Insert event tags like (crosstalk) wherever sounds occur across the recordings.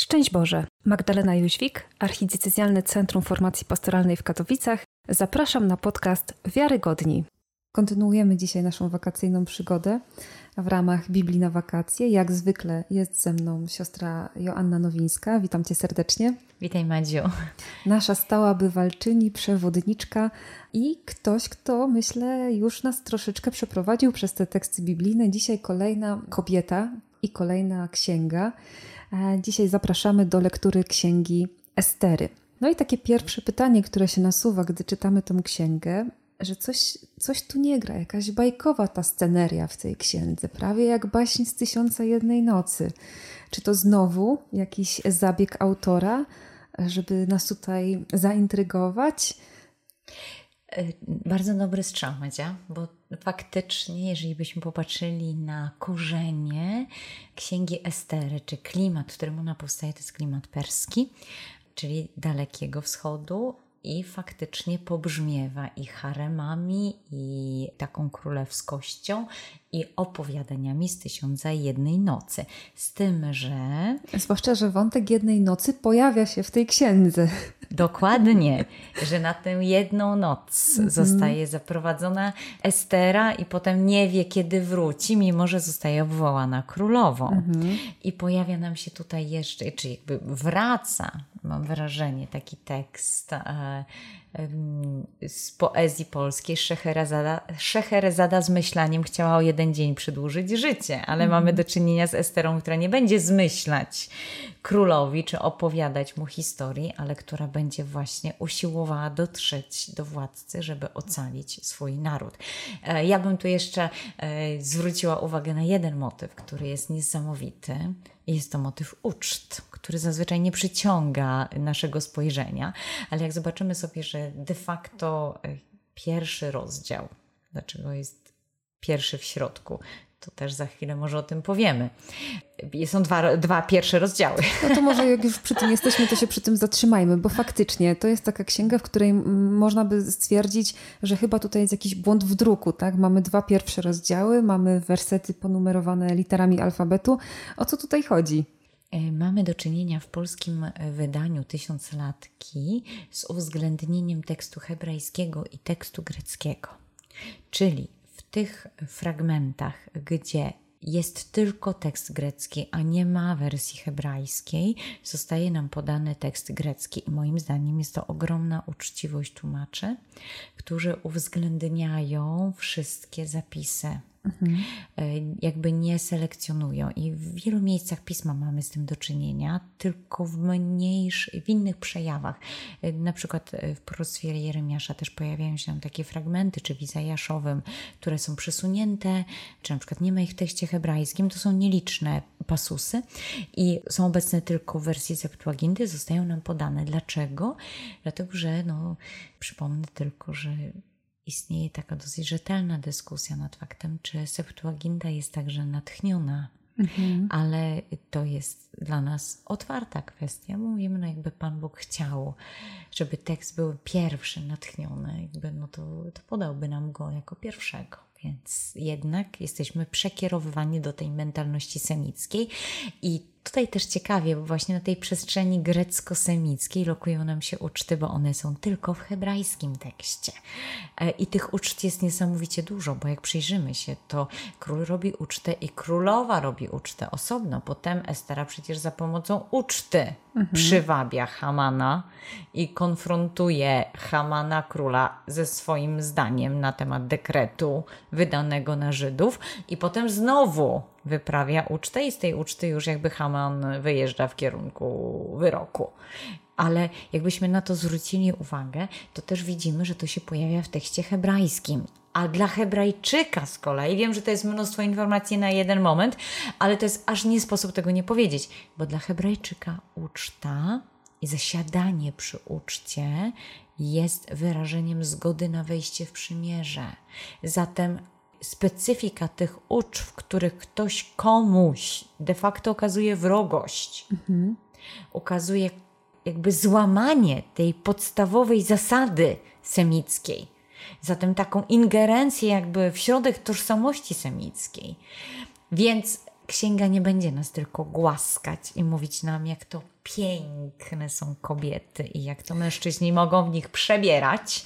Szczęść Boże! Magdalena Jóźwik, Archidiecezjalne Centrum Formacji Pastoralnej w Katowicach. Zapraszam na podcast Wiarygodni. Kontynuujemy dzisiaj naszą wakacyjną przygodę w ramach Biblii na wakacje. Jak zwykle jest ze mną siostra Joanna Nowińska. Witam Cię serdecznie. Witaj Madziu. Nasza stała bywalczyni, przewodniczka i ktoś, kto myślę już nas troszeczkę przeprowadził przez te teksty biblijne. Dzisiaj kolejna kobieta i kolejna księga. Dzisiaj zapraszamy do lektury księgi Estery. No i takie pierwsze pytanie, które się nasuwa, gdy czytamy tę księgę, że coś, coś tu nie gra, jakaś bajkowa ta sceneria w tej księdze, prawie jak baśń z Tysiąca Jednej Nocy. Czy to znowu jakiś zabieg autora, żeby nas tutaj zaintrygować? E, bardzo dobry strzał, Madzia, bo faktycznie, jeżeli byśmy popatrzyli na korzenie księgi Estery, czy klimat, w którym ona powstaje, to jest klimat perski, czyli Dalekiego Wschodu, i faktycznie pobrzmiewa i haremami, i taką królewskością, i opowiadaniami z Tysiąca Jednej Nocy. Z tym, że. Zwłaszcza, że wątek jednej nocy pojawia się w tej księdze. Dokładnie, że na tę jedną noc mm -hmm. zostaje zaprowadzona Estera i potem nie wie, kiedy wróci, mimo że zostaje obwołana królową. Mm -hmm. I pojawia nam się tutaj jeszcze, czy jakby wraca, mam wrażenie, taki tekst. Z poezji polskiej Szeherezada, Szeherezada z myślaniem chciała o jeden dzień przedłużyć życie, ale mm. mamy do czynienia z Esterą, która nie będzie zmyślać królowi czy opowiadać mu historii, ale która będzie właśnie usiłowała dotrzeć do władcy, żeby ocalić swój naród. E, ja bym tu jeszcze e, zwróciła uwagę na jeden motyw, który jest niesamowity. Jest to motyw uczt, który zazwyczaj nie przyciąga naszego spojrzenia, ale jak zobaczymy sobie, że de facto e, pierwszy rozdział, dlaczego jest pierwszy w środku, to też za chwilę może o tym powiemy. Są dwa, dwa pierwsze rozdziały. No to może jak już przy tym jesteśmy, to się przy tym zatrzymajmy, bo faktycznie to jest taka księga, w której można by stwierdzić, że chyba tutaj jest jakiś błąd w druku. Tak? Mamy dwa pierwsze rozdziały, mamy wersety ponumerowane literami alfabetu. O co tutaj chodzi? E, mamy do czynienia w polskim wydaniu Tysiąclatki z uwzględnieniem tekstu hebrajskiego i tekstu greckiego. Czyli tych fragmentach, gdzie jest tylko tekst grecki, a nie ma wersji hebrajskiej, zostaje nam podany tekst grecki. I moim zdaniem jest to ogromna uczciwość tłumaczy, którzy uwzględniają wszystkie zapisy Mhm. Jakby nie selekcjonują. I w wielu miejscach pisma mamy z tym do czynienia, tylko w mniejszych, w innych przejawach. E, na przykład e, w proroctwie Jeremiasza też pojawiają się takie fragmenty, czy w Izajaszowym, które są przesunięte, czy na przykład nie ma ich w tekście hebrajskim. To są nieliczne pasusy i są obecne tylko w wersji Septuaginty, zostają nam podane. Dlaczego? Dlatego, że no, przypomnę tylko, że istnieje taka dosyć rzetelna dyskusja nad faktem, czy Septuaginta jest także natchniona, mhm. ale to jest dla nas otwarta kwestia. Mówimy, no jakby Pan Bóg chciał, żeby tekst był pierwszy natchniony, jakby, no to, to podałby nam go jako pierwszego. Więc jednak jesteśmy przekierowywani do tej mentalności semickiej i tutaj też ciekawie, bo właśnie na tej przestrzeni grecko-semickiej lokują nam się uczty, bo one są tylko w hebrajskim tekście. E, I tych uczt jest niesamowicie dużo, bo jak przyjrzymy się, to król robi ucztę i królowa robi ucztę osobno. Potem Estera przecież za pomocą uczty mhm. przywabia Hamana i konfrontuje Hamana króla ze swoim zdaniem na temat dekretu wydanego na Żydów i potem znowu wyprawia ucztę i z tej uczty już jakby Haman wyjeżdża w kierunku wyroku. Ale jakbyśmy na to zwrócili uwagę, to też widzimy, że to się pojawia w tekście hebrajskim. A dla Hebrajczyka z kolei, wiem, że to jest mnóstwo informacji na jeden moment, ale to jest aż nie sposób tego nie powiedzieć, bo dla Hebrajczyka uczta i zasiadanie przy uczcie jest wyrażeniem zgody na wejście w przymierze. Zatem specyfika tych ucz, w których ktoś komuś de facto okazuje wrogość, mhm. ukazuje jakby złamanie tej podstawowej zasady semickiej. Zatem taką ingerencję jakby w środek tożsamości semickiej. Więc księga nie będzie nas tylko głaskać i mówić nam, jak to piękne są kobiety i jak to mężczyźni mogą w nich przebierać,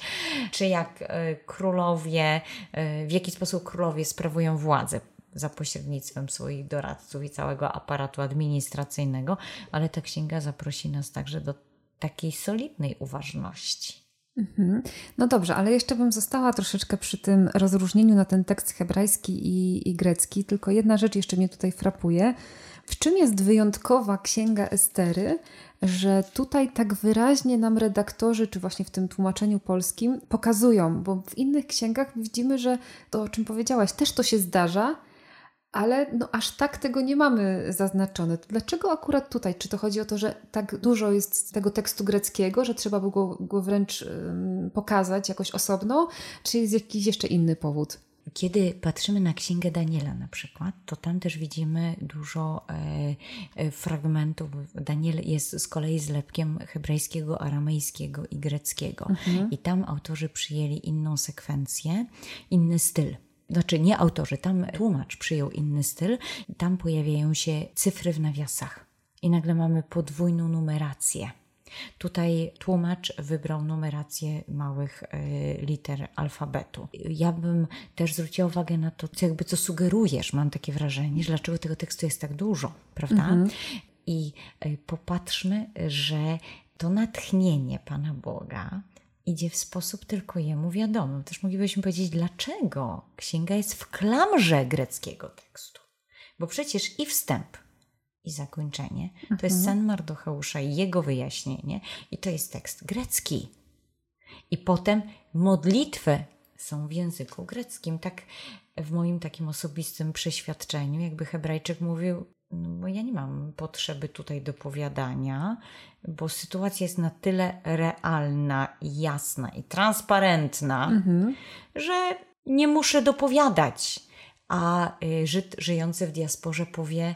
czy jak e, królowie, e, w jaki sposób królowie sprawują władzę za pośrednictwem swoich doradców i całego aparatu administracyjnego, ale ta księga zaprosi nas także do takiej solidnej uważności. Mhm. No dobrze, ale jeszcze bym została troszeczkę przy tym rozróżnieniu na ten tekst hebrajski i, i grecki. Tylko jedna rzecz jeszcze mnie tutaj frapuje. W czym jest wyjątkowa księga Estery, że tutaj tak wyraźnie nam redaktorzy, czy właśnie w tym tłumaczeniu polskim, pokazują, bo w innych księgach widzimy, że to, o czym powiedziałaś, też to się zdarza, ale no aż tak tego nie mamy zaznaczone. Dlaczego akurat tutaj? Czy to chodzi o to, że tak dużo jest tego tekstu greckiego, że trzeba by go, wręcz pokazać jakoś osobno, czy jest jakiś jeszcze inny powód? Kiedy patrzymy na Księgę Daniela na przykład, to tam też widzimy dużo e, e, fragmentów. Daniel jest z kolei zlepkiem hebrajskiego, aramejskiego i greckiego. Mhm. I tam autorzy przyjęli inną sekwencję, inny styl znaczy nie autorzy, tam tłumacz przyjął inny styl, tam pojawiają się cyfry w nawiasach i nagle mamy podwójną numerację. Tutaj tłumacz wybrał numerację małych y, liter alfabetu. Ja bym też zwróciła uwagę na to, co jakby co sugerujesz, mam takie wrażenie, że dlaczego tego tekstu jest tak dużo, prawda? Mhm. I y, popatrzmy, że to natchnienie Pana Boga idzie w sposób tylko jemu wiadomy. Też moglibyśmy powiedzieć, dlaczego księga jest w klamrze greckiego tekstu. Bo przecież i wstęp, i zakończenie mhm. to jest mhm. sen Mardocheusza i jego wyjaśnienie, i to jest tekst grecki. I potem modlitwy są w języku greckim. Tak w moim takim osobistym przeświadczeniu, jakby Hebrajczyk mówił, bo ja nie mam potrzeby tutaj dopowiadania, bo sytuacja jest na tyle realna, jasna i transparentna, mhm. że nie muszę dopowiadać. A y, Żyd żyjący w diasporze powie,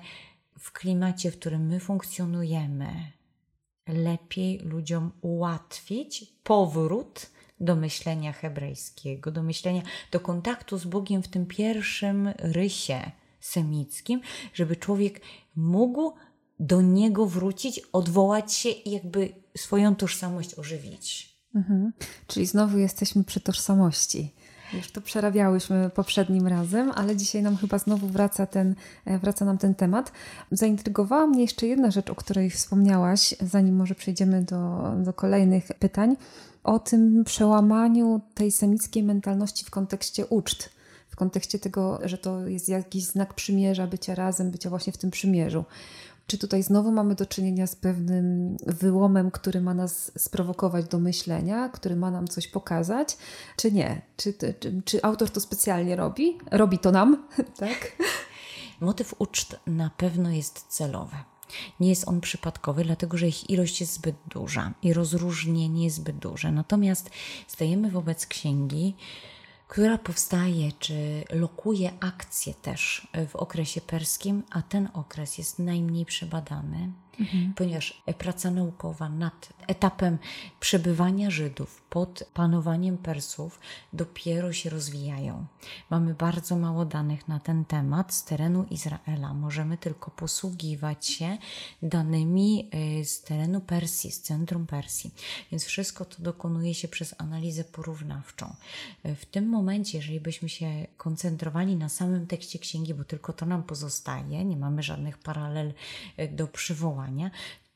w klimacie, w którym my funkcjonujemy, lepiej ludziom ułatwić powrót do myślenia hebrajskiego, do myślenia, do kontaktu z Bogiem w tym pierwszym rysie semickim, żeby człowiek mógł do niego wrócić, odwołać się i jakby swoją tożsamość ożywić. Mhm. Czyli znowu jesteśmy przy tożsamości. Już to przerabiałyśmy poprzednim razem, ale dzisiaj nam chyba znowu wraca, ten, e, wraca nam ten temat. Zaintrygowała mnie jeszcze jedna rzecz, o której wspomniałaś, zanim może przejdziemy do, do kolejnych pytań, o tym przełamaniu tej semickiej mentalności w kontekście uczt kontekście tego, że to jest jakiś znak przymierza, bycia razem, bycia właśnie w tym przymierzu. Czy tutaj znowu mamy do czynienia z pewnym wyłomem, który ma nas sprowokować do myślenia, który ma nam coś pokazać, czy nie? Czy, czy, czy autor to specjalnie robi? Robi to nam, (laughs) tak? Motyw uczt na pewno jest celowy. Nie jest on przypadkowy, dlatego że ich ilość jest zbyt duża i rozróżnienie jest zbyt duże. Natomiast stajemy wobec księgi, która powstaje czy lokuje akcje też w okresie perskim, a ten okres jest najmniej przebadany mhm. ponieważ praca naukowa nad etapem przebywania Żydów pod panowaniem Persów dopiero się rozwijają. Mamy bardzo mało danych na ten temat z terenu Izraela. Możemy tylko posługiwać się danymi y, z terenu Persji, z centrum Persji. Więc wszystko to dokonuje się przez analizę porównawczą. W tym momencie, jeżeli byśmy się koncentrowali na samym tekście księgi, bo tylko to nam pozostaje, nie mamy żadnych paralel y, do przywołania,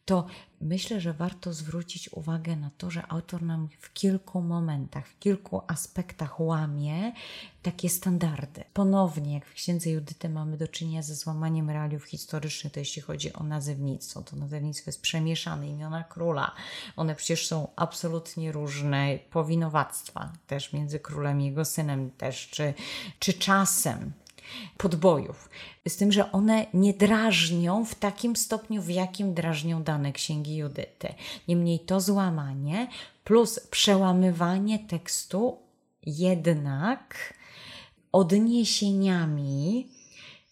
to myślę, że warto zwrócić uwagę na to, że autor nam w kilku momentach, w kilku aspektach łamie takie standardy. Ponownie, jak w księdze Judyty mamy do czynienia ze złamaniem realiów historycznych, to jeśli chodzi o nazewnictwo, to nazewnictwo jest przemieszane, imiona króla. One przecież są absolutnie różne, powinowactwa też między królem i jego synem też, czy, czy czasem podbojów. Z tym, że one nie drażnią w takim stopniu, w jakim drażnią dane księgi Judyty. Niemniej to złamanie plus przełamywanie tekstu jednak odniesieniami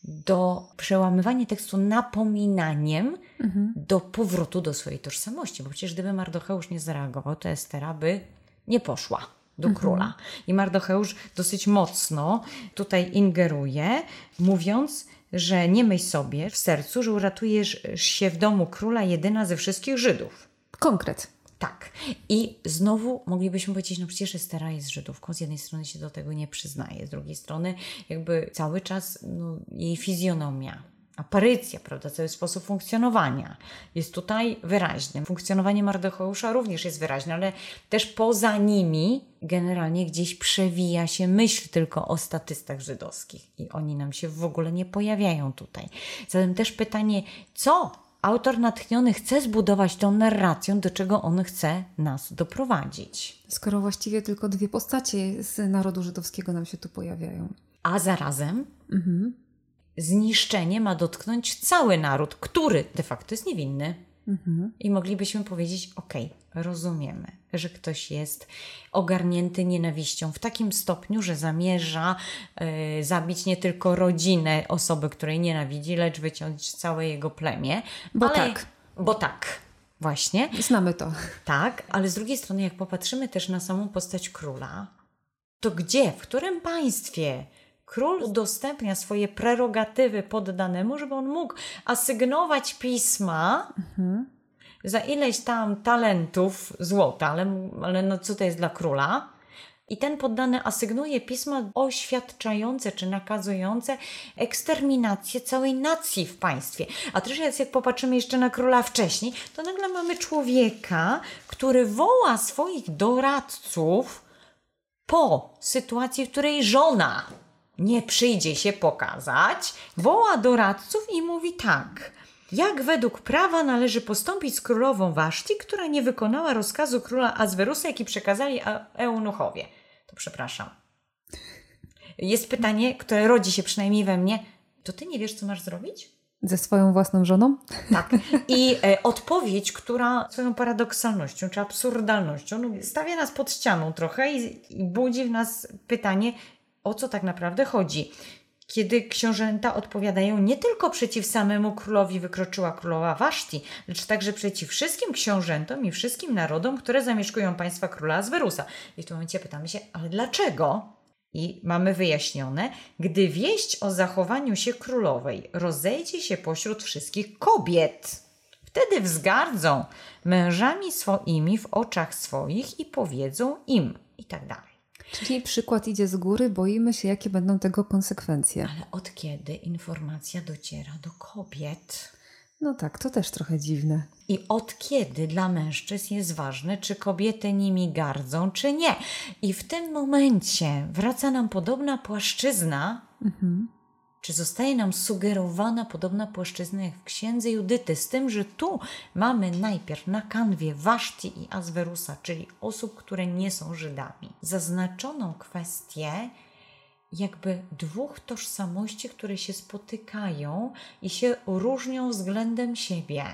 do przełamywania tekstu napominaniem mhm. do powrotu do swojej tożsamości. Bo przecież gdyby Mardocheusz nie zareagował, to Estera by nie poszła do mhm. króla. I Mardocheusz dosyć mocno tutaj ingeruje, mówiąc, że nie myśl sobie w sercu, że uratujesz się w domu króla jedyna ze wszystkich Żydów. Konkret. Tak. I znowu moglibyśmy powiedzieć, no przecież Estera jest Żydówką, z jednej strony się do tego nie przyznaje, z drugiej strony jakby cały czas no, jej fizjonomia, aparycja, prawda, cały sposób funkcjonowania jest tutaj wyraźny. Funkcjonowanie Mardocheusza również jest wyraźne, ale też poza nimi generalnie gdzieś przewija się myśl tylko o statystach żydowskich i oni nam się w ogóle nie pojawiają tutaj. Zatem też pytanie, co autor natchniony chce zbudować tą narracją, do czego on chce nas doprowadzić. Skoro właściwie tylko dwie postacie z narodu żydowskiego nam się tu pojawiają. A zarazem mhm. Zniszczenie ma dotknąć cały naród, który de facto jest niewinny. Mhm. I moglibyśmy powiedzieć: OK, rozumiemy, że ktoś jest ogarnięty nienawiścią w takim stopniu, że zamierza y, zabić nie tylko rodzinę osoby, której nienawidzi, lecz wyciąć całe jego plemię. Bo ale, tak. Bo tak. Właśnie. Znamy to. Tak, ale z drugiej strony, jak popatrzymy też na samą postać króla, to gdzie, w którym państwie król udostępnia swoje prerogatywy poddanemu, żeby on mógł asygnować pisma mhm. za ileś tam talentów złota, ale, ale no co to jest dla króla? I ten poddany asygnuje pisma oświadczające czy nakazujące eksterminację całej nacji w państwie. A też jak popatrzymy jeszcze na króla wcześniej, to nagle mamy człowieka, który woła swoich doradców po sytuacji, w której żona nie przyjdzie się pokazać, woła doradców i mówi tak. Jak według prawa należy postąpić z królową Waszti, która nie wykonała rozkazu króla Azwerusa, jaki przekazali eunuchowie? To przepraszam. Jest pytanie, które rodzi się przynajmniej we mnie. To ty nie wiesz, co masz zrobić? Ze swoją własną żoną? Tak. I e, odpowiedź, która swoją paradoksalnością czy absurdalnością no, stawia nas pod ścianą trochę i, i budzi w nas pytanie, o co tak naprawdę chodzi. Kiedy książęta odpowiadają nie tylko przeciw samemu królowi wykroczyła królowa Waszti, lecz także przeciw wszystkim książętom i wszystkim narodom, które zamieszkują państwa króla Azwerusa. I w tym momencie pytamy się, ale dlaczego? I mamy wyjaśnione, gdy wieść o zachowaniu się królowej rozejdzie się pośród wszystkich kobiet, wtedy wzgardzą mężami swoimi w oczach swoich i powiedzą im i tak dalej. Czyli przykład idzie z góry, boimy się, jakie będą tego konsekwencje. Ale od kiedy informacja dociera do kobiet? No tak, to też trochę dziwne. I od kiedy dla mężczyzn jest ważne, czy kobiety nimi gardzą, czy nie. I w tym momencie wraca nam podobna płaszczyzna, mhm czy zostaje nam sugerowana podobna płaszczyzna jak w księdze Judyty, z tym, że tu mamy najpierw na kanwie Waszti i Azwerusa, czyli osób, które nie są Żydami, zaznaczoną kwestię jakby dwóch tożsamości, które się spotykają i się różnią względem siebie.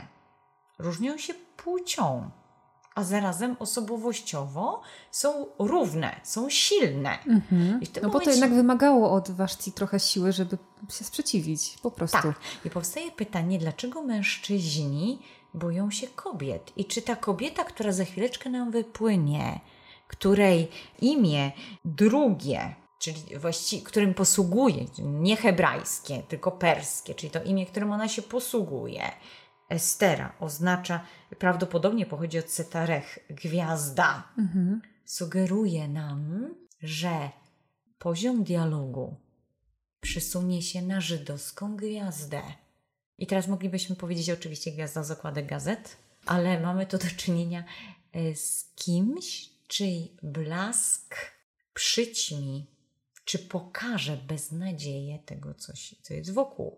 Różnią się płcią a zarazem osobowościowo są równe, są silne. Mhm. no momencie... bo to jednak wymagało od Waszci trochę siły, żeby się sprzeciwić, po prostu. Tak. I powstaje pytanie, dlaczego mężczyźni boją się kobiet? I czy ta kobieta, która za chwileczkę nam wypłynie, której imię drugie, czyli właściwie, którym posługuje, nie hebrajskie, tylko perskie, czyli to imię, którym ona się posługuje, Estera oznacza, prawdopodobnie pochodzi od Setarech, gwiazda. Mhm. Sugeruje nam, że poziom dialogu przesunie się na żydowską gwiazdę. I teraz moglibyśmy powiedzieć oczywiście gwiazda z okładek gazet, ale mamy tu do czynienia e, z kimś, czyj blask przyćmi, czy pokaże beznadzieję tego, coś, co jest wokół.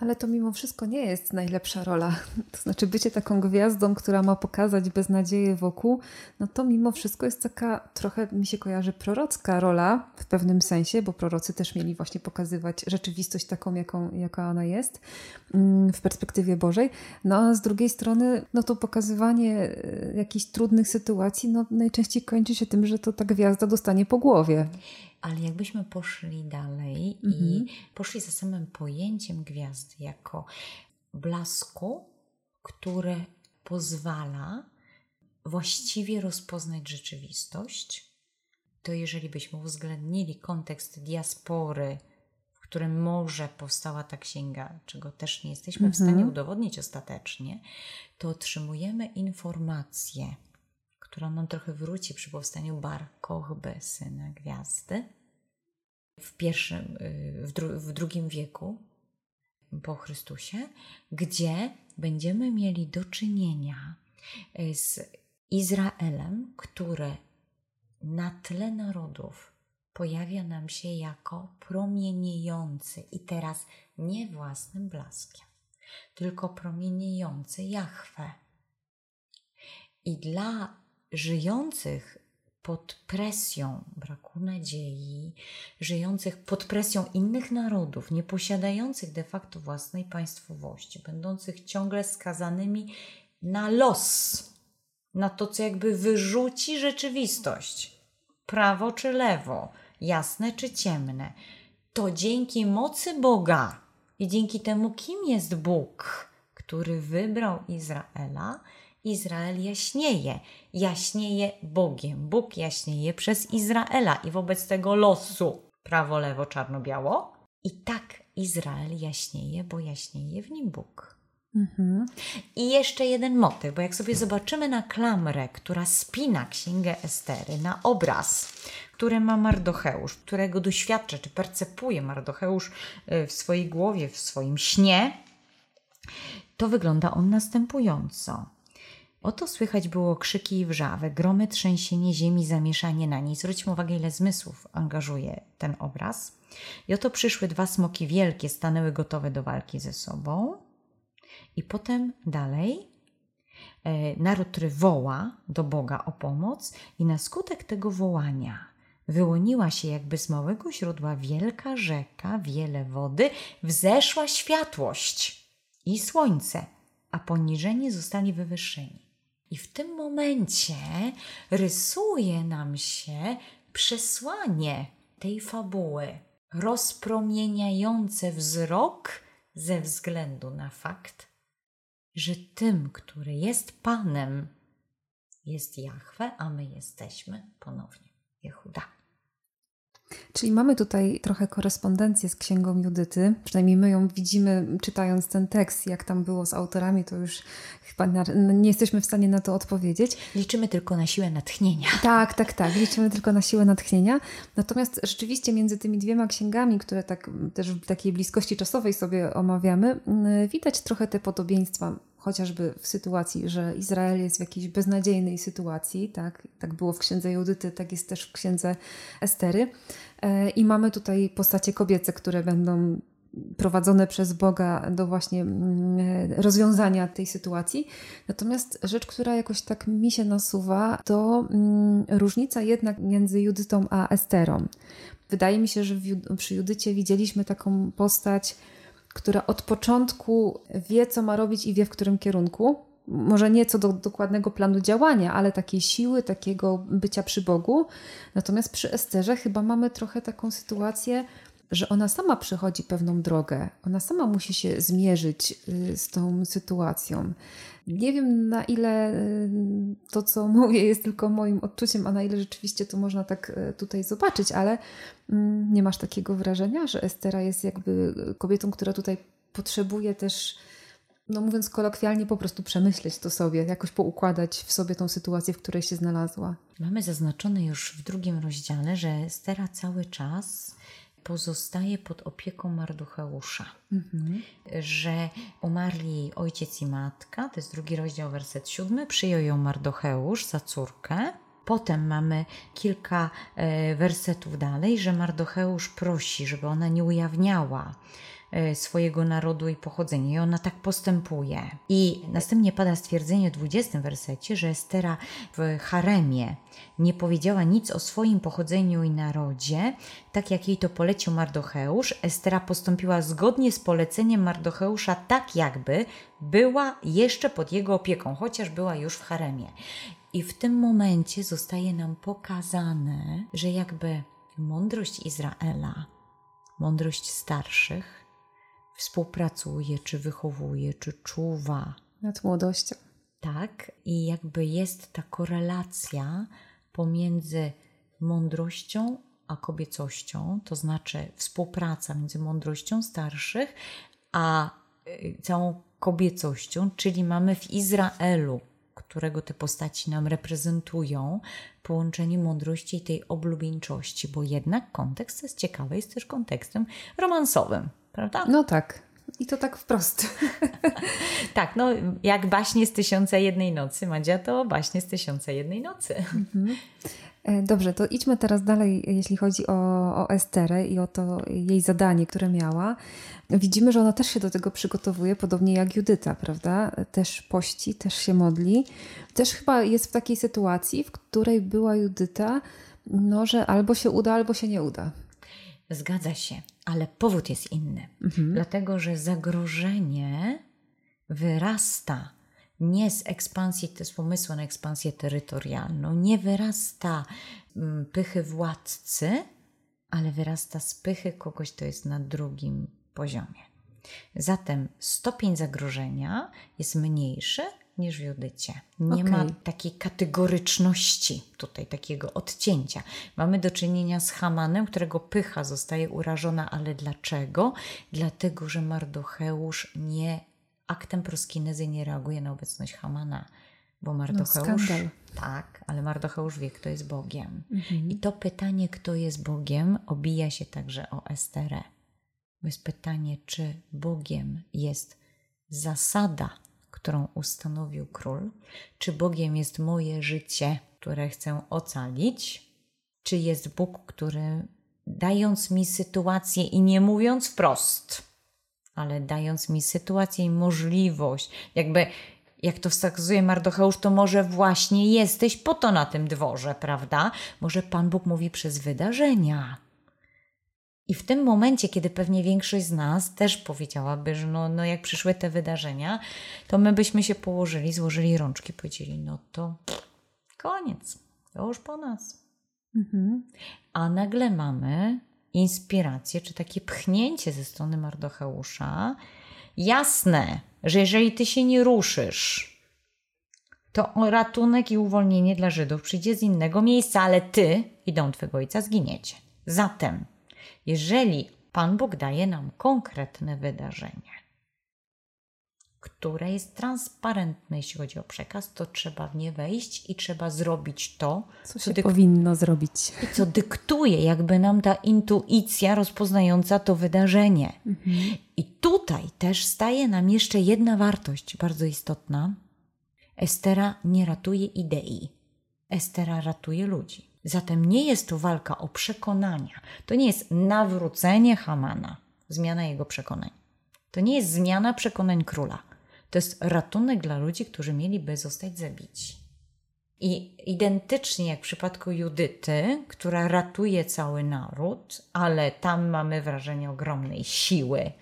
Ale to mimo wszystko nie jest najlepsza rola. (laughs) To znaczy, bycie taką gwiazdą, która ma pokazać beznadzieję wokół, no to mimo wszystko jest taka trochę, mi się kojarzy, prorocka rola w pewnym sensie, bo prorocy też mieli właśnie pokazywać rzeczywistość taką, jaką, jaka ona jest mm, w perspektywie Bożej. No a z drugiej strony, no to pokazywanie e, jakichś trudnych sytuacji, no najczęściej kończy się tym, że to ta gwiazda dostanie po głowie. Ale jakbyśmy poszli dalej mhm. i poszli za samym pojęciem gwiazdy jako blasku, które pozwala właściwie rozpoznać rzeczywistość, to jeżeli byśmy uwzględnili kontekst diaspory, w którym może powstała ta księga, czego też nie jesteśmy w stanie udowodnić ostatecznie, to otrzymujemy informację, która nam trochę wróci przy powstaniu Bar Kochby, syna gwiazdy, w, pierwszym, y, w, dru, w drugim wieku po Chrystusie, gdzie będziemy mieli do czynienia y, z Izraelem, który na tle narodów pojawia nam się jako promieniejący i teraz nie własnym blaskiem, tylko promieniejący Jahwe. I dla żyjących pod presją braku nadziei, żyjących pod presją innych narodów, nie posiadających de facto własnej państwowości, będących ciągle skazanymi na los, na to, co jakby wyrzuci rzeczywistość, prawo czy lewo, jasne czy ciemne, to dzięki mocy Boga i dzięki temu, kim jest Bóg, który wybrał Izraela, Izrael jaśnieje. Jaśnieje Bogiem. Bóg jaśnieje przez Izraela i wobec tego losu prawo, lewo, czarno, biało. I tak Izrael jaśnieje, bo jaśnieje w nim Bóg. Mhm. I jeszcze jeden motyw, bo jak sobie zobaczymy na klamrę, która spina księgę Estery, na obraz, który ma Mardocheusz, którego doświadcza czy percepuje Mardocheusz y, w swojej głowie, w swoim śnie, to wygląda on następująco. Oto słychać było krzyki i wrzawy, gromy, trzęsienie ziemi, zamieszanie na niej. Zwróćmy uwagę, ile zmysłów angażuje ten obraz. I oto przyszły dwa smoki wielkie, stanęły gotowe do walki ze sobą. I potem dalej e, naród, który woła do Boga o pomoc, i na skutek tego wołania wyłoniła się jakby z małego źródła wielka rzeka, wiele wody, wzeszła światłość i słońce, a poniżeni zostali wywyższeni. I w tym momencie rysuje nam się przesłanie tej fabuły, rozpromieniające wzrok ze względu na fakt, że tym, który jest Panem, jest Jahwe, a my jesteśmy ponownie Jehuda. Czyli mamy tutaj trochę korespondencję z księgą Judyty. Przynajmniej my ją widzimy, czytając ten tekst. Jak tam było z autorami, to już chyba na, nie jesteśmy w stanie na to odpowiedzieć. Liczymy tylko na siłę natchnienia. Tak, tak, tak. Liczymy tylko na siłę natchnienia. Natomiast rzeczywiście między tymi dwiema księgami, które tak też w takiej bliskości czasowej sobie omawiamy, widać trochę te podobieństwa chociażby w sytuacji, że Izrael jest w jakiejś beznadziejnej sytuacji, tak, tak było w księdze Judyty, tak jest też w księdze Estery. E, I mamy tutaj postacie kobiece, które będą prowadzone przez Boga do właśnie mm, e, rozwiązania tej sytuacji. Natomiast rzecz, która jakoś tak mi się nasuwa, to mm, różnica jednak między Judytą a Esterą. Wydaje mi się, że przy Judycie widzieliśmy taką postać, która od początku wie, co ma robić i wie, w którym kierunku. Może nie co do dokładnego planu działania, ale takiej siły, takiego bycia przy Bogu. Natomiast przy Esterze chyba mamy trochę taką sytuację, że ona sama przechodzi pewną drogę, ona sama musi się zmierzyć y, z tą sytuacją. Nie wiem, na ile y, to, co (laughs) mówię, jest tylko moim odczuciem, a na ile rzeczywiście to można tak y, tutaj zobaczyć, ale mm, nie masz takiego wrażenia, że Estera jest jakby kobietą, która tutaj potrzebuje też, no mówiąc kolokwialnie, po prostu przemyśleć to sobie, jakoś poukładać w sobie tą sytuację, w której się znalazła. Mamy zaznaczone już w drugim rozdziale, że Estera cały czas pozostaje pod opieką Marducheusza. Mhm. Że umarli jej ojciec i matka, to jest drugi rozdział, werset siódmy, przyjął ją Mardocheusz za córkę. Potem mamy kilka e, wersetów dalej, że Mardocheusz prosi, żeby ona nie ujawniała swojego narodu i pochodzenia. I ona tak postępuje. I następnie pada stwierdzenie w 20 wersecie, że Estera w haremie nie powiedziała nic o swoim pochodzeniu i narodzie, tak jak jej to polecił Mardocheusz. Estera postąpiła zgodnie z poleceniem Mardocheusza, tak jakby była jeszcze pod jego opieką, chociaż była już w haremie. I w tym momencie zostaje nam pokazane, że jakby mądrość Izraela, mądrość starszych, współpracuje, czy wychowuje, czy czuwa. Nad młodością. Tak, i jakby jest ta korelacja pomiędzy mądrością a kobiecością, to znaczy współpraca między mądrością starszych a y, całą kobiecością, czyli mamy w Izraelu, którego te postaci nam reprezentują, połączenie mądrości i tej oblubieńczości, bo jednak kontekst jest ciekawy, jest też kontekstem romansowym, prawda? No tak. I to tak wprost. (laughs) tak, no jak baśnie z Tysiąca Jednej Nocy, Madzia, to baśnie z Tysiąca Jednej Nocy. Mhm. E, dobrze, to idźmy teraz dalej, jeśli chodzi o, o Esterę i o to jej zadanie, które miała. Widzimy, że ona też się do tego przygotowuje, podobnie jak Judyta, prawda? Też pości, też się modli. Też chyba jest w takiej sytuacji, w której była Judyta, no, że albo się uda, albo się nie uda. Zgadza się, ale powód jest inny. Mhm. Dlatego, że zagrożenie wyrasta nie z ekspansji, to jest pomysłu na ekspansję terytorialną, nie wyrasta mm, pychy władcy, ale wyrasta z pychy kogoś, kto jest na drugim poziomie. Zatem stopień zagrożenia jest mniejszy niż w Judycie. Nie okay. ma takiej kategoryczności tutaj, takiego odcięcia. Mamy do czynienia z Hamanem, którego pycha zostaje urażona, ale dlaczego? Dlatego, że Mardocheusz nie aktem proskinezy nie reaguje na obecność Hamana, bo no, Mardocheusz... No, tak, ale Mardocheusz wie, kto jest Bogiem. Mhm. I to pytanie, kto jest Bogiem, obija się także o Esterę. Bo jest pytanie, czy Bogiem jest zasada, którą ustanowił król, czy Bogiem jest moje życie, które chcę ocalić, czy jest Bóg, który dając mi sytuację i nie mówiąc wprost, ale dając mi sytuację i możliwość, jakby jak to wskazuje Mardocheusz, to może właśnie jesteś po to na tym dworze, prawda? Może Pan Bóg mówi przez wydarzenia. I w tym momencie, kiedy pewnie większość z nas też powiedziałaby, że no, no jak przyszły te wydarzenia, to my byśmy się położyli, złożyli rączki, powiedzieli, no to koniec, to już po nas. Mhm. A nagle mamy inspirację, czy takie pchnięcie ze strony Mardocheusza. Jasne, że jeżeli ty się nie ruszysz, to ratunek i uwolnienie dla Żydów przyjdzie z innego miejsca, ale ty i dom twego ojca zginiecie. Zatem, jeżeli Pan Bóg daje nam konkretne wydarzenie, które jest transparentne, jeśli chodzi o przekaz, to trzeba w nie wejść i trzeba zrobić to, co się powinno zrobić. I co dyktuje jakby nam ta intuicja rozpoznająca to wydarzenie. Mhm. I tutaj też staje nam jeszcze jedna wartość bardzo istotna. Estera nie ratuje idei. Estera ratuje ludzi. Zatem nie jest to walka o przekonania. To nie jest nawrócenie Hamana, zmiana jego przekonań. To nie jest zmiana przekonań króla. To jest ratunek dla ludzi, którzy mieliby zostać zabici. I identycznie jak w przypadku Judyty, która ratuje cały naród, ale tam mamy wrażenie ogromnej siły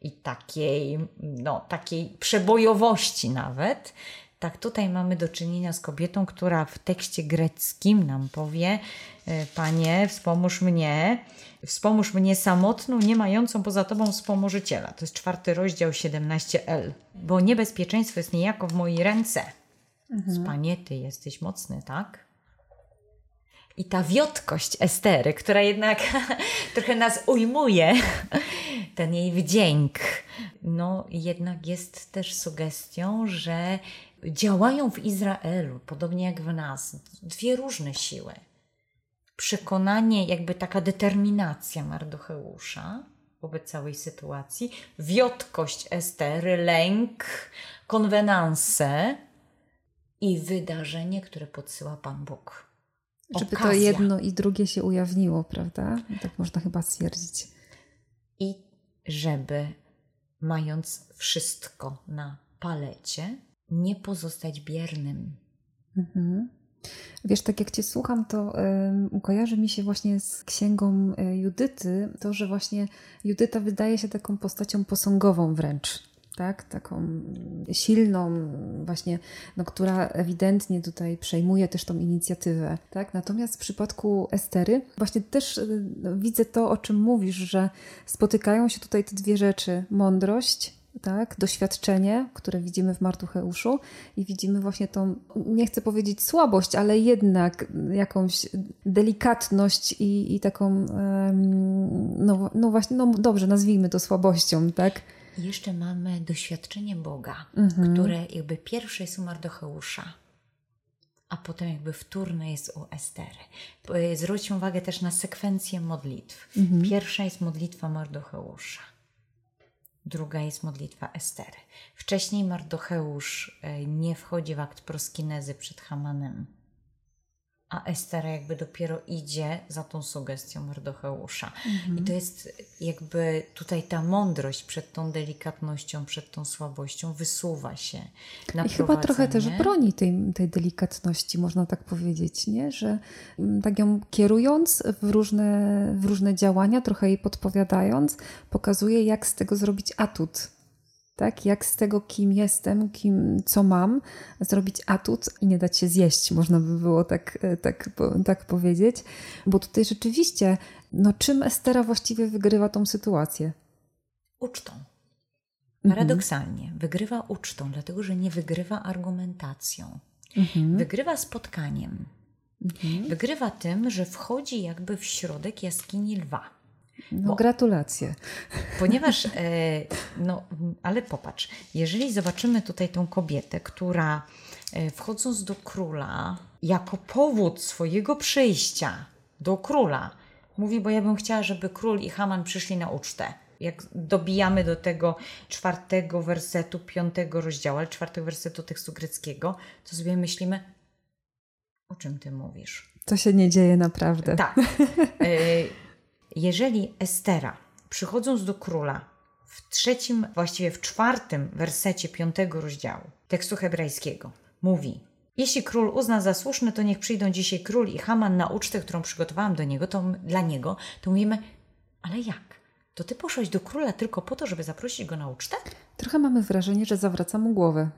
i takiej, no, takiej przebojowości nawet, tak tutaj mamy do czynienia z kobietą, która w tekście greckim nam powie: e, Panie, wspomóż mnie, Wspomóż mnie samotną, nie mającą poza Tobą wspomożyciela. To jest czwarty rozdział 17l. Bo niebezpieczeństwo jest niejako w mojej ręce. Mhm. Panie, Ty jesteś mocny, tak? I ta wiotkość Estery, która jednak (laughs) trochę nas ujmuje, (laughs) ten jej wdzięk, no jednak jest też sugestią, że działają w Izraelu, podobnie jak w nas, dwie różne siły przekonanie, jakby taka determinacja Mardocheusza wobec całej sytuacji, wiotkość Estery, lęk, konwenanse i wydarzenie, które podsyła Pan Bóg. Żeby to jedno i drugie się ujawniło, prawda? Tak można chyba stwierdzić. I żeby, mając wszystko na palecie, nie pozostać biernym. Mhm. Wiesz, tak jak Cię słucham, to y, kojarzy mi się właśnie z księgą y, Judyty, to, że właśnie Judyta wydaje się taką postacią posągową wręcz. Tak, taką silną, właśnie, no, która ewidentnie tutaj przejmuje też tą inicjatywę. Tak? Natomiast w przypadku Estery, właśnie też y, widzę to, o czym mówisz, że spotykają się tutaj te dwie rzeczy: mądrość tak, doświadczenie, które widzimy w Martucheuszu i widzimy właśnie tą, nie chcę powiedzieć słabość, ale jednak jakąś delikatność i, i taką, no, no właśnie, no dobrze, nazwijmy to słabością, tak? Jeszcze mamy doświadczenie Boga, mhm. które jakby pierwsze jest u Mardocheusza, a potem jakby wtórne jest u Estery. Zwróćmy uwagę też na sekwencję modlitw. Mhm. Pierwsza jest modlitwa Mardocheusza druga jest modlitwa Estery. Wcześniej Mardocheusz e, nie wchodzi w akt proskinezy przed Hamanem, a Estera jakby dopiero idzie za tą sugestią Mardocheusza. Mhm. I to jest jakby tutaj ta mądrość przed tą delikatnością, przed tą słabością wysuwa się na I chyba trochę też broni tej, tej delikatności, można tak powiedzieć, nie? że mm, tak ją kierując w różne, w różne działania, trochę jej podpowiadając, pokazuje jak z tego zrobić atut tak? Jak z tego, kim jestem, kim, co mam, zrobić atut i nie dać się zjeść, można by było tak, e, tak, tak powiedzieć. Bo tutaj rzeczywiście, no czym Estera właściwie wygrywa tą sytuację? Ucztą. Mhm. Paradoksalnie, mhm. wygrywa ucztą, dlatego że nie wygrywa argumentacją. Mhm. Wygrywa spotkaniem. Mhm. Wygrywa tym, że wchodzi jakby w środek jaskini lwa. No, gratulacje. Ponieważ, (laughs) e, no, ale popatrz, jeżeli zobaczymy tutaj tą kobietę, która e, wchodząc do króla, jako powód swojego przyjścia do króla, mówi, bo ja bym chciała, żeby król i Haman przyszli na ucztę. Jak dobijamy do tego czwartego wersetu, piątego rozdziału, ale czwartego wersetu tekstu greckiego, to sobie myślimy, o czym ty mówisz? To się nie dzieje naprawdę. Tak. (laughs) Jeżeli Estera, przychodząc do króla, w trzecim, właściwie w czwartym wersecie piątego rozdziału tekstu hebrajskiego, mówi: Jeśli król uzna za słuszne, to niech przyjdą dzisiaj król i Haman na ucztę, którą przygotowałam do niego, to, dla niego, to mówimy: Ale jak? To ty poszłaś do króla tylko po to, żeby zaprosić go na ucztę? Trochę mamy wrażenie, że zawraca mu głowę.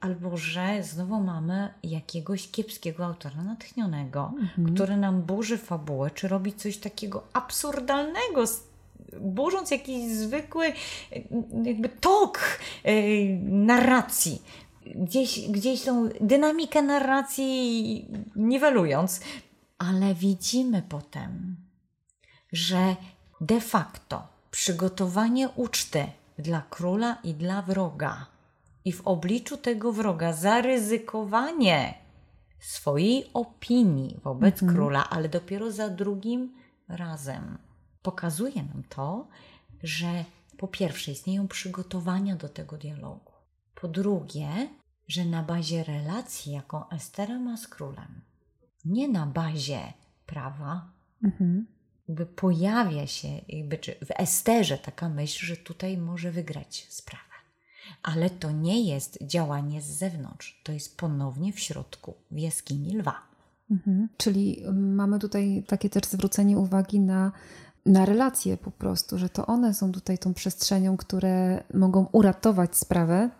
Albo że znowu mamy jakiegoś kiepskiego autora natchnionego, mhm. który nam burzy fabułę, czy robi coś takiego absurdalnego, burząc jakiś zwykły jakby tok yy, narracji. Gdzieś, gdzieś tą dynamikę narracji niwelując, ale widzimy potem, że de facto przygotowanie uczty dla króla i dla wroga i w obliczu tego wroga zaryzykowanie swojej opinii wobec mhm. króla, ale dopiero za drugim razem pokazuje nam to, że po pierwsze istnieją przygotowania do tego dialogu. Po drugie, że na bazie relacji, jaką Estera ma z królem, nie na bazie prawa, mhm. Jakby pojawia się jakby, czy w Esterze taka myśl, że tutaj może wygrać sprawę. Ale to nie jest działanie z zewnątrz, to jest ponownie w środku, w jaskini lwa. Mhm. Czyli mamy tutaj takie też zwrócenie uwagi na, na relacje po prostu, że to one są tutaj tą przestrzenią, które mogą uratować sprawę,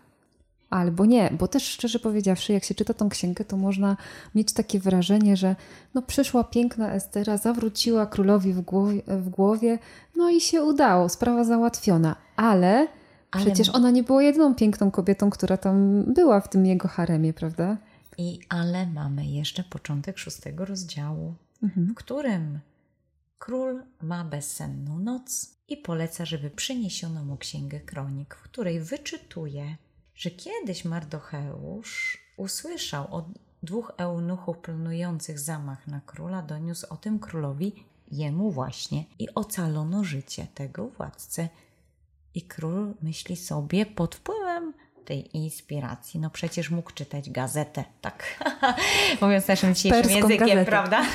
albo nie, bo też szczerze powiedziawszy, jak się czyta tą księgę, to można mieć takie wrażenie, że no przyszła piękna Estera, zawróciła królowi w głowie, w głowie no i się udało, sprawa załatwiona, ale ale... Przecież ona nie była jedyną piękną kobietą, która tam była w tym jego haremie, prawda? I ale mamy jeszcze początek szóstego rozdziału, mhm. w którym król ma bezsenną noc i poleca, żeby przyniesiono mu księgę kronik, w której wyczytuje, że kiedyś Mardocheusz usłyszał od dwóch eunuchów planujących zamach na króla, doniósł o tym królowi jemu właśnie i ocalono życie tego władcy i król myśli sobie pod wpływem tej inspiracji, no przecież mógł czytać gazetę, tak (laughs) mówiąc naszym dzisiejszym Perską językiem, gazetę. prawda? (laughs)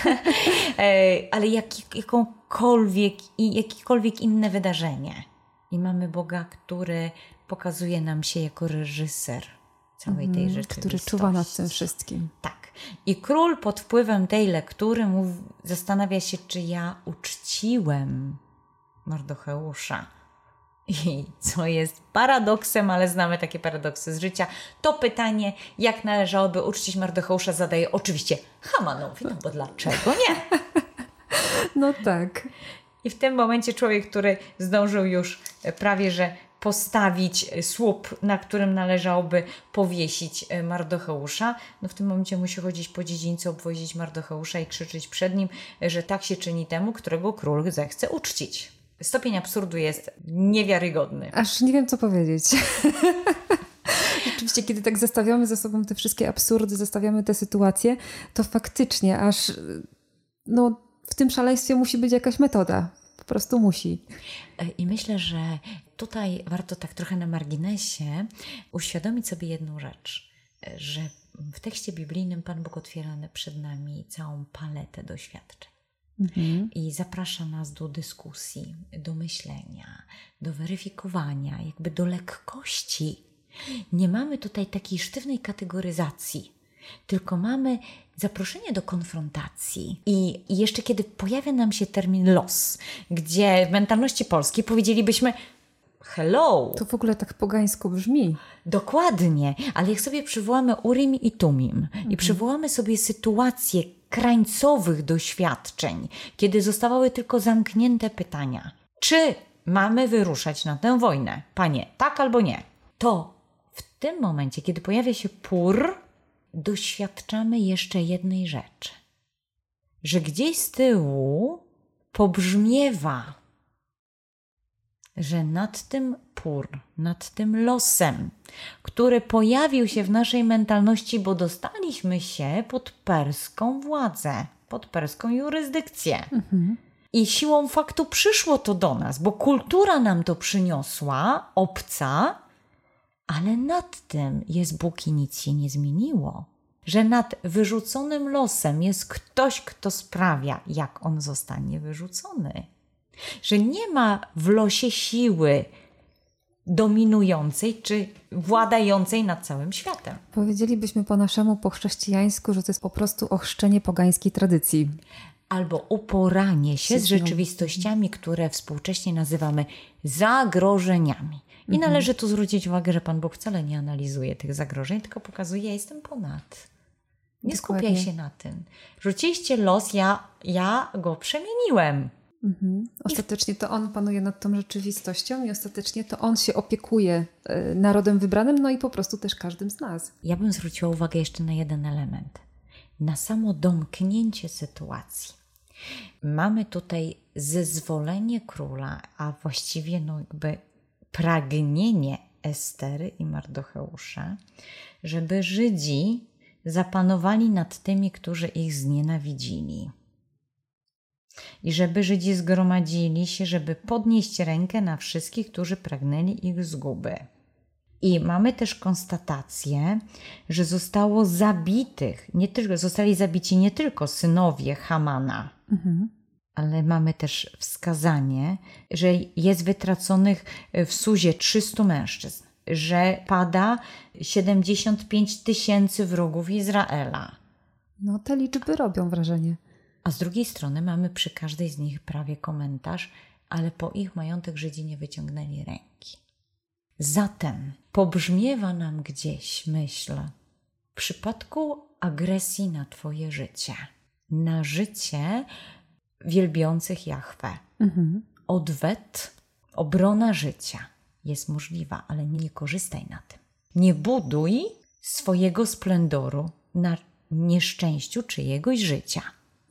E, ale jak, jakąkolwiek, jakiekolwiek inne wydarzenie. I mamy Boga, który pokazuje nam się jako reżyser całej tej mm, rzeczywistości. Który czuwa nad tym wszystkim. Tak. I król pod wpływem tej lektury mówi, zastanawia się, czy ja uczciłem Mardocheusza i co jest paradoksem, ale znamy takie paradoksy z życia, to pytanie, jak należałoby uczcić Mardocheusza, zadaje oczywiście Hamanowi, no bo dlaczego nie? (laughs) No tak. I w tym momencie człowiek, który zdążył już prawie że postawić słup, na którym należałoby powiesić e, Mardocheusza, no w tym momencie musi chodzić po dziedzińcu, obwozić Mardocheusza i krzyczeć przed nim, że tak się czyni temu, którego król zechce uczcić. Stopień absurdu jest niewiarygodny. Aż nie wiem, co powiedzieć. (laughs) Oczywiście, kiedy tak zestawiamy ze sobą te wszystkie absurdy, zestawiamy te sytuacje, to faktycznie aż no, w tym szaleństwie musi być jakaś metoda. Po prostu musi. E, I myślę, że tutaj warto tak trochę na marginesie uświadomić sobie jedną rzecz, że w tekście biblijnym Pan Bóg otwiera przed nami całą paletę doświadczeń. Mhm. I zaprasza nas do dyskusji, do myślenia, do weryfikowania, jakby do lekkości. Nie mamy tutaj takiej sztywnej kategoryzacji, tylko mamy zaproszenie do konfrontacji. I jeszcze kiedy pojawia nam się termin los, gdzie w mentalności polskiej powiedzielibyśmy hello. To w ogóle tak pogańsko brzmi. Dokładnie, ale jak sobie przywołamy Urim i Tumim mhm. i przywołamy sobie sytuację krańcowych doświadczeń, kiedy zostawały tylko zamknięte pytania. Czy mamy wyruszać na tę wojnę? Panie, tak albo nie? To w tym momencie, kiedy pojawia się pór, doświadczamy jeszcze jednej rzeczy. Że gdzieś z tyłu pobrzmiewa, że nad tym pór, nad tym losem, który pojawił się w naszej mentalności, bo dostaliśmy się pod perską władzę, pod perską jurysdykcję. Mhm. I siłą faktu przyszło to do nas, bo kultura nam to przyniosła, obca, ale nad tym jest Bóg i nic się nie zmieniło. Że nad wyrzuconym losem jest ktoś, kto sprawia, jak on zostanie wyrzucony. Że nie ma w losie siły dominującej czy władającej nad całym światem. Powiedzielibyśmy po naszemu, po chrześcijańsku, że to jest po prostu ochrzczenie pogańskiej tradycji. Albo uporanie się z rzeczywistościami, które współcześnie nazywamy zagrożeniami. I mhm. należy tu zwrócić uwagę, że Pan Bóg wcale nie analizuje tych zagrożeń, tylko pokazuje, ja jestem ponad. Nie Dokładnie. skupiaj się na tym. Rzuciliście los, ja, ja go przemieniłem. Mhm. Ostatecznie to on panuje nad tą rzeczywistością i ostatecznie to on się opiekuje y, narodem wybranym, no i po prostu też każdym z nas. Ja bym zwróciła uwagę jeszcze na jeden element. Na samo domknięcie sytuacji. Mamy tutaj zezwolenie króla, a właściwie no jakby pragnienie Estery i Mardocheusza, żeby Żydzi zapanowali nad tymi, którzy ich znienawidzili. I żeby Żydzi zgromadzili się, żeby podnieść rękę na wszystkich, którzy pragnęli ich zguby. I mamy też konstatację, że zostało zabitych, nie tylko, zostali zabici nie tylko synowie Hamana, mhm ale mamy też wskazanie, że jest wytraconych w Suzie 300 mężczyzn, że pada 75 tysięcy wrogów Izraela. No, te liczby robią wrażenie. A z drugiej strony mamy przy każdej z nich prawie komentarz, ale po ich majątek Żydzi nie wyciągnęli ręki. Zatem pobrzmiewa nam gdzieś myśl w przypadku agresji na Twoje życie, na życie wielbiących Jahwe. Mhm. Odwet, obrona życia jest możliwa, ale nie korzystaj na tym. Nie buduj swojego splendoru na nieszczęściu czyjegoś życia.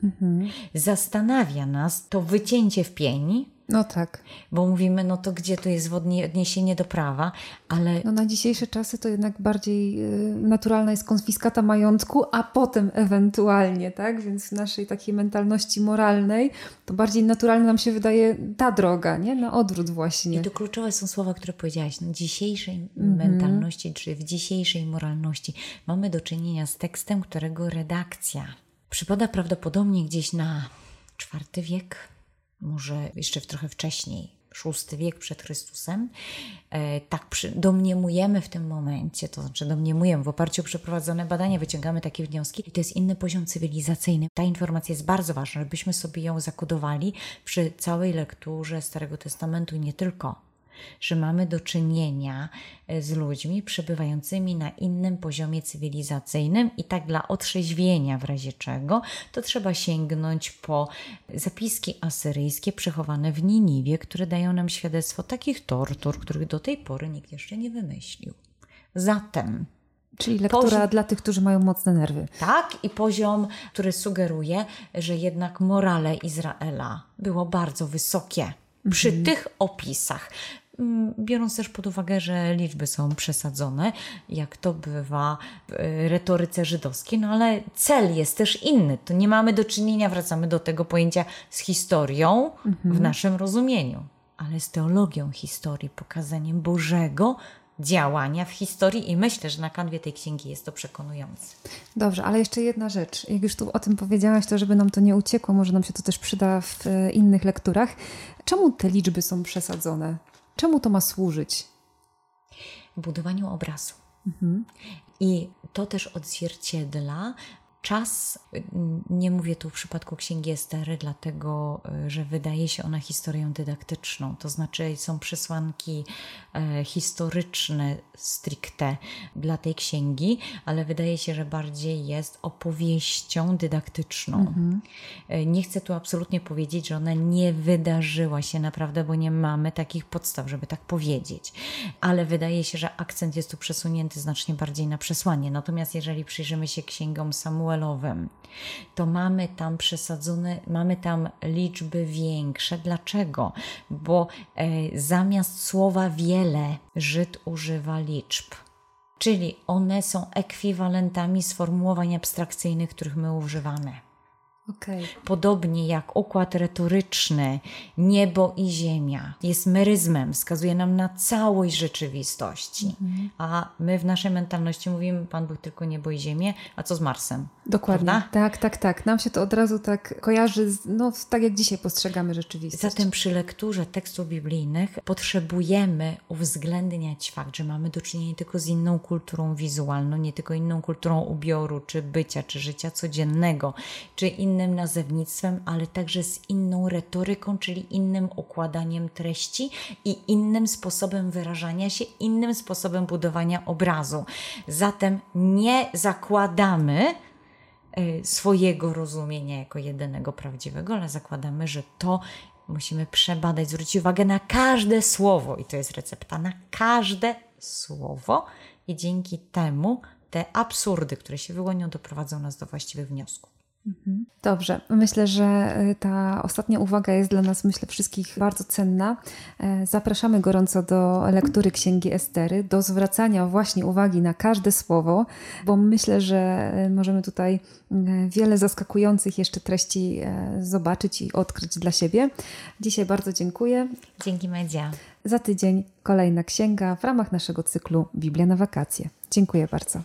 Mhm. Zastanawia nas to wycięcie w pień, no tak. Bo mówimy, no to gdzie to jest odniesienie do prawa, ale... No na dzisiejsze czasy to jednak bardziej y, naturalna jest konfiskata majątku, a potem ewentualnie, tak? Więc w naszej takiej mentalności moralnej to bardziej naturalnie nam się wydaje ta droga, nie? Na odwrót właśnie. I to kluczowe są słowa, które powiedziałaś. No, dzisiejszej mm -hmm. mentalności, czy w dzisiejszej moralności mamy do czynienia z tekstem, którego redakcja przypada prawdopodobnie gdzieś na czwarty wiek, może jeszcze trochę wcześniej, VI wiek przed Chrystusem, e, tak przy, domniemujemy w tym momencie, to znaczy domniemujemy, w oparciu o przeprowadzone badania wyciągamy takie wnioski i to jest inny poziom cywilizacyjny. Ta informacja jest bardzo ważna, żebyśmy sobie ją zakodowali przy całej lekturze Starego Testamentu i nie tylko. Że mamy do czynienia e, z ludźmi przebywającymi na innym poziomie cywilizacyjnym i tak dla otrzeźwienia w razie czego, to trzeba sięgnąć po zapiski asyryjskie przechowane w Niniwie, które dają nam świadectwo takich tortur, których do tej pory nikt jeszcze nie wymyślił. Zatem Czyli lektura poziom, dla tych, którzy mają mocne nerwy. Tak, i poziom, który sugeruje, że jednak morale Izraela było bardzo wysokie przy mhm. tych opisach. Mm, biorąc też pod uwagę, że liczby są przesadzone, jak to bywa w y, retoryce żydowskiej, no ale cel jest też inny. To nie mamy do czynienia, wracamy do tego pojęcia z historią mhm. w naszym rozumieniu, ale z teologią historii, pokazaniem Bożego działania w historii i myślę, że na kanwie tej księgi jest to przekonujące. Dobrze, ale jeszcze jedna rzecz. Jak już tu o tym powiedziałaś, to żeby nam to nie uciekło, może nam się to też przyda w e, innych lekturach. Czemu te liczby są przesadzone? Czemu to ma służyć? Budowaniu obrazu. Mhm. I to też odzwierciedla czas, nie mówię tu w przypadku księgi Estery, dlatego e, że wydaje się ona historią dydaktyczną, to znaczy są przesłanki e, historyczne stricte dla tej księgi, ale wydaje się, że bardziej jest opowieścią dydaktyczną. Mhm. E, nie chcę tu absolutnie powiedzieć, że ona nie wydarzyła się naprawdę, bo nie mamy takich podstaw, żeby tak powiedzieć, ale wydaje się, że akcent jest tu przesunięty znacznie bardziej na przesłanie. Natomiast jeżeli przyjrzymy się księgom Samuela, To mamy tam przesadzone, mamy tam liczby większe. Dlaczego? Bo e, zamiast słowa wiele Żyd używa liczb. Czyli one są ekwiwalentami sformułowań abstrakcyjnych, których my używamy. Okay. Podobnie jak układ retoryczny niebo i ziemia jest meryzmem, wskazuje nam na całość rzeczywistości, mhm. a my w naszej mentalności mówimy Pan Bóg tylko niebo i ziemię, a co z Marsem? Dokładnie. Prawda? Tak, tak, tak. Nam się to od razu tak kojarzy, z, no tak jak dzisiaj postrzegamy rzeczywistość. Zatem przy lekturze tekstów biblijnych potrzebujemy uwzględniać fakt, że mamy do czynienia nie tylko z inną kulturą wizualną, nie tylko inną kulturą ubioru, czy bycia, czy życia codziennego, czy inną innym nazewnictwem, ale także z inną retoryką, czyli innym układaniem treści i innym sposobem wyrażania się, innym sposobem budowania obrazu. Zatem nie zakładamy y, swojego rozumienia jako jedynego prawdziwego, ale zakładamy, że to musimy przebadać, zwrócić uwagę na każde słowo i to jest recepta na każde słowo i dzięki temu te absurdy, które się wyłonią, doprowadzą nas do właściwych wniosków. Mhm. Dobrze, myślę, że y, ta ostatnia uwaga jest dla nas, myślę, wszystkich bardzo cenna. E, zapraszamy gorąco do lektury Księgi Estery, do zwracania właśnie uwagi na każde słowo, bo myślę, że y, możemy tutaj wiele zaskakujących jeszcze treści e, zobaczyć i odkryć dla siebie. Dzisiaj bardzo dziękuję. Dzięki Medzia. Za tydzień kolejna księga w ramach naszego cyklu Biblia na wakacje. Dziękuję bardzo.